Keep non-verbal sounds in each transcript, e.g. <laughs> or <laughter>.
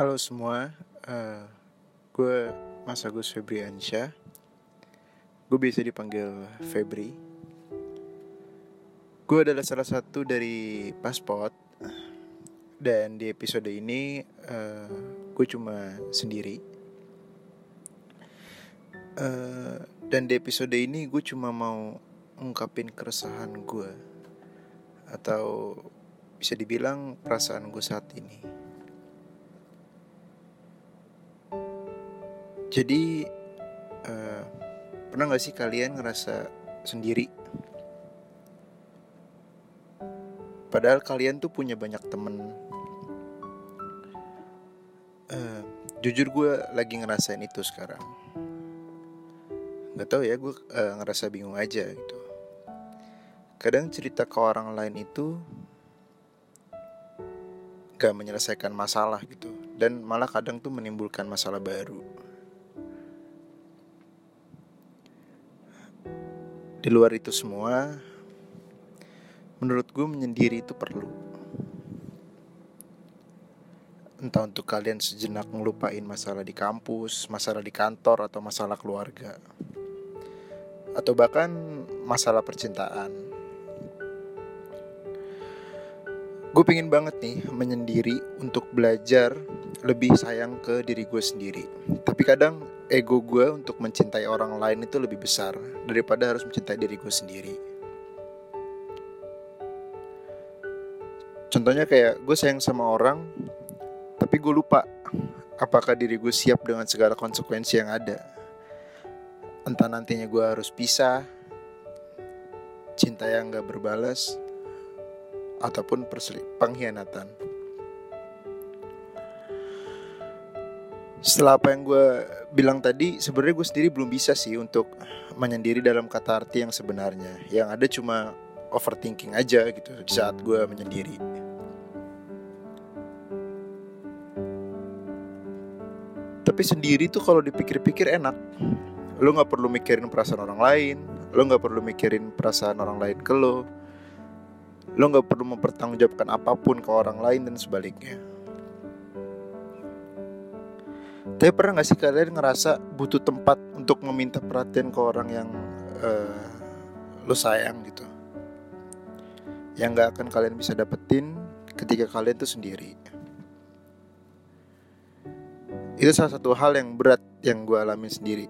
Halo semua, uh, gue Mas Agus Febriansyah. Gue biasa dipanggil Febri. Gue adalah salah satu dari Paspot. Dan di episode ini uh, gue cuma sendiri. Uh, Dan di episode ini gue cuma mau ungkapin keresahan gue Atau bisa dibilang perasaan gue saat ini Jadi uh, pernah gak sih kalian ngerasa sendiri? Padahal kalian tuh punya banyak temen. Uh, jujur gue lagi ngerasain itu sekarang. Gak tau ya gue uh, ngerasa bingung aja gitu. Kadang cerita ke orang lain itu gak menyelesaikan masalah gitu dan malah kadang tuh menimbulkan masalah baru. Di luar itu semua, menurut gue menyendiri itu perlu. Entah untuk kalian sejenak ngelupain masalah di kampus, masalah di kantor, atau masalah keluarga. Atau bahkan masalah percintaan. Gue pengen banget nih menyendiri untuk belajar lebih sayang ke diri gue sendiri. Tapi kadang ego gue untuk mencintai orang lain itu lebih besar daripada harus mencintai diri gue sendiri. Contohnya kayak gue sayang sama orang, tapi gue lupa apakah diri gue siap dengan segala konsekuensi yang ada. Entah nantinya gue harus pisah, cinta yang gak berbalas, ataupun pengkhianatan. Setelah apa yang gue bilang tadi, sebenarnya gue sendiri belum bisa sih untuk menyendiri dalam kata arti yang sebenarnya. Yang ada cuma overthinking aja gitu saat gue menyendiri. Tapi sendiri tuh kalau dipikir-pikir enak. Lo gak perlu mikirin perasaan orang lain, lo gak perlu mikirin perasaan orang lain ke lo. Lo gak perlu mempertanggungjawabkan apa pun ke orang lain dan sebaliknya tapi pernah gak sih kalian ngerasa butuh tempat untuk meminta perhatian ke orang yang uh, lo sayang gitu? Yang gak akan kalian bisa dapetin ketika kalian tuh sendiri. Itu salah satu hal yang berat yang gue alami sendiri.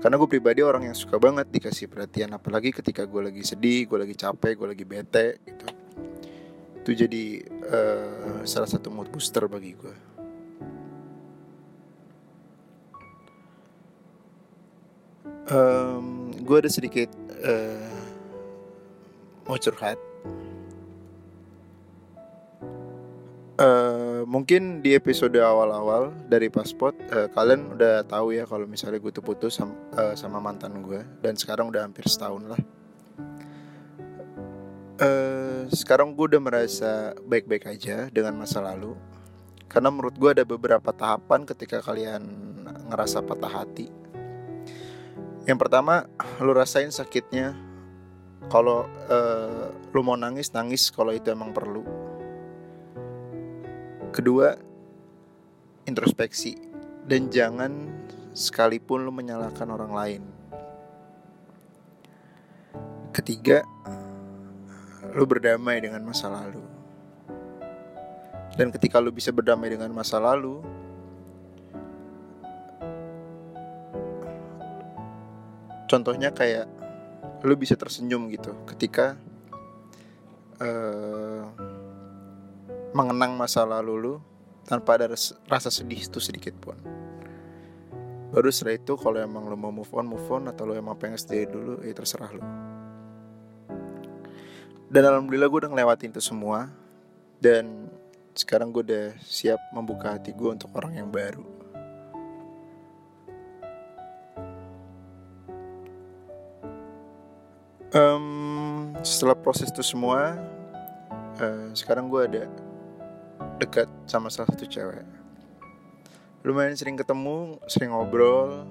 Karena gue pribadi orang yang suka banget dikasih perhatian Apalagi ketika gue lagi sedih, gue lagi capek, gue lagi bete gitu. Itu jadi uh, salah satu mood booster bagi gue um, gue ada sedikit uh, mau curhat. Uh, mungkin di episode awal-awal dari pasport uh, kalian udah tahu ya kalau misalnya gue tuh putus sama, uh, sama mantan gue dan sekarang udah hampir setahun lah. Uh, sekarang gue udah merasa baik-baik aja dengan masa lalu karena menurut gue ada beberapa tahapan ketika kalian ngerasa patah hati yang pertama, lu rasain sakitnya. Kalau uh, lu mau nangis, nangis kalau itu emang perlu. Kedua, introspeksi dan jangan sekalipun lu menyalahkan orang lain. Ketiga, lu berdamai dengan masa lalu. Dan ketika lu bisa berdamai dengan masa lalu, contohnya kayak lu bisa tersenyum gitu ketika uh, mengenang masa lalu lu tanpa ada rasa sedih itu sedikit pun. Baru setelah itu kalau emang lu mau move on move on atau lu emang pengen stay dulu ya terserah lu. Dan alhamdulillah gue udah ngelewatin itu semua dan sekarang gue udah siap membuka hati gue untuk orang yang baru um, setelah proses itu semua uh, sekarang gue ada dekat sama salah satu cewek. Lumayan sering ketemu sering ngobrol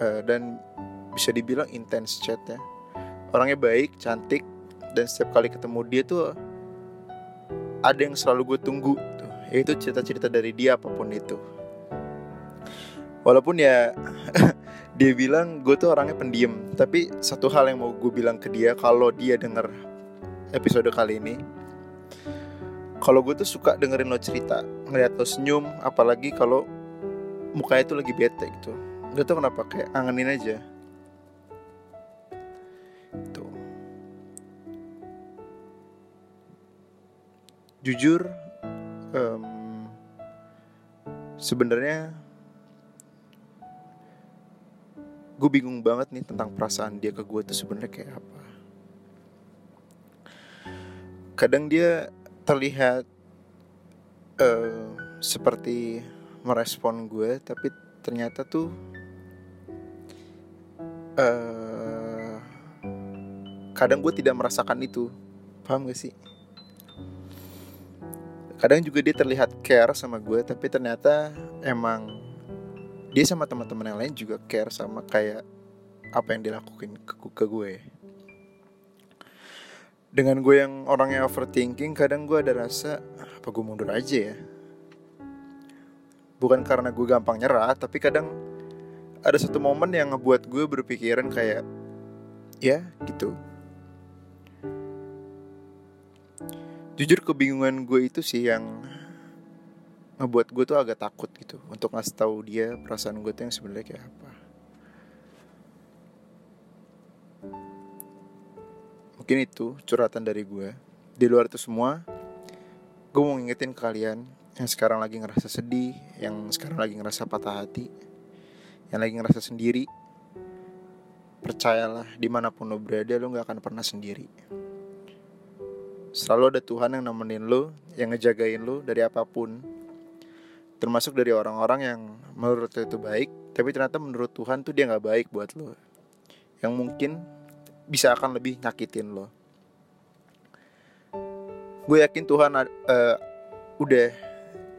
uh, dan bisa dibilang intens chat ya. Orangnya baik cantik dan setiap kali ketemu dia tuh ada yang selalu gue tunggu tuh. Yaitu cerita-cerita dari dia apa pun itu. Walaupun ya <laughs> dia bilang gue tuh orangnya pendiam. Tapi satu hal yang mau gue bilang ke dia kalau dia denger episode kali ini kalau gue tuh suka dengerin lo cerita ngeliat lo senyum apalagi kalau mukanya tuh lagi bete gitu. Gak tau kenapa kayak angenin aja. Tuh. Jujur um, sebenarnya gue bingung banget nih tentang perasaan dia ke gue tuh sebenarnya kayak apa. Kadang dia terlihat uh, seperti merespon gue tapi ternyata tuh uh, kadang gue tidak merasakan itu. Paham gak sih? Kadang juga dia terlihat care sama gue tapi ternyata emang dia sama teman-teman yang lain juga care sama kayak apa yang dilakuin ke, ke gue. Dengan gue yang orangnya overthinking kadang gue ada rasa apa gue mundur aja ya? Bukan karena gue gampang nyerah tapi kadang ada satu momen yang ngebuat gue berpikiran kayak ya gitu. Jujur kebingungan gue itu sih yang ngebuat gue tuh agak takut gitu untuk ngasih tahu dia perasaan gue tuh yang sebenarnya kayak apa. Mungkin itu curhatan dari gue. Di luar itu semua gue mau ngingetin ke kalian yang sekarang lagi ngerasa sedih yang sekarang lagi ngerasa patah hati yang lagi ngerasa sendiri. Percayalah di mana pun lo berada lo gak akan pernah sendiri. Selalu ada Tuhan yang nemenin lo yang ngejagain lo dari apa pun termasuk dari orang-orang yang menurut lo itu baik tapi ternyata menurut Tuhan tuh dia nggak baik buat lo yang mungkin bisa akan lebih nyakitin lo. Gue yakin Tuhan uh, udah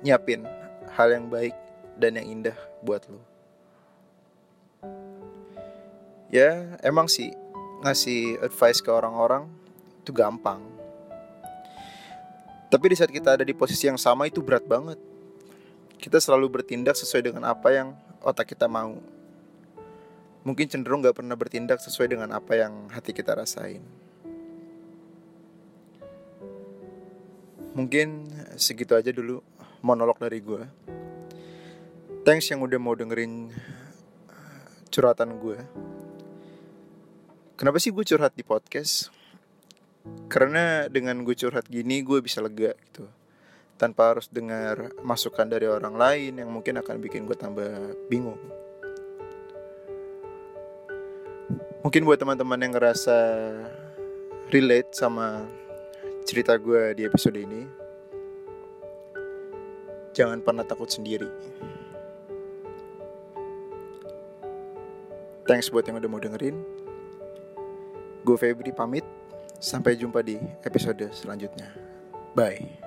nyiapin hal yang baik dan yang indah buat lo ya emang sih ngasih advice ke orang-orang itu gampang. Tapi di saat kita ada di posisi yang sama itu berat banget kita selalu bertindak sesuai dengan apa yang otak kita mau mungkin cenderung gak pernah bertindak sesuai dengan apa yang hati kita rasain. Mungkin segitu aja dulu monolog dari gue. Thanks yang udah mau dengerin curhatan gue. Kenapa sih gue curhat di podcast? Karena dengan gue curhat gini gue bisa lega gitu Tanpa harus dengar masukan dari orang lain yang mungkin akan bikin gue tambah bingung Mungkin buat teman-teman yang ngerasa relate sama cerita gue di episode ini, jangan pernah takut sendiri. Thanks buat yang udah mau dengerin. Gue Febri pamit. Sampai jumpa di episode selanjutnya. Bye.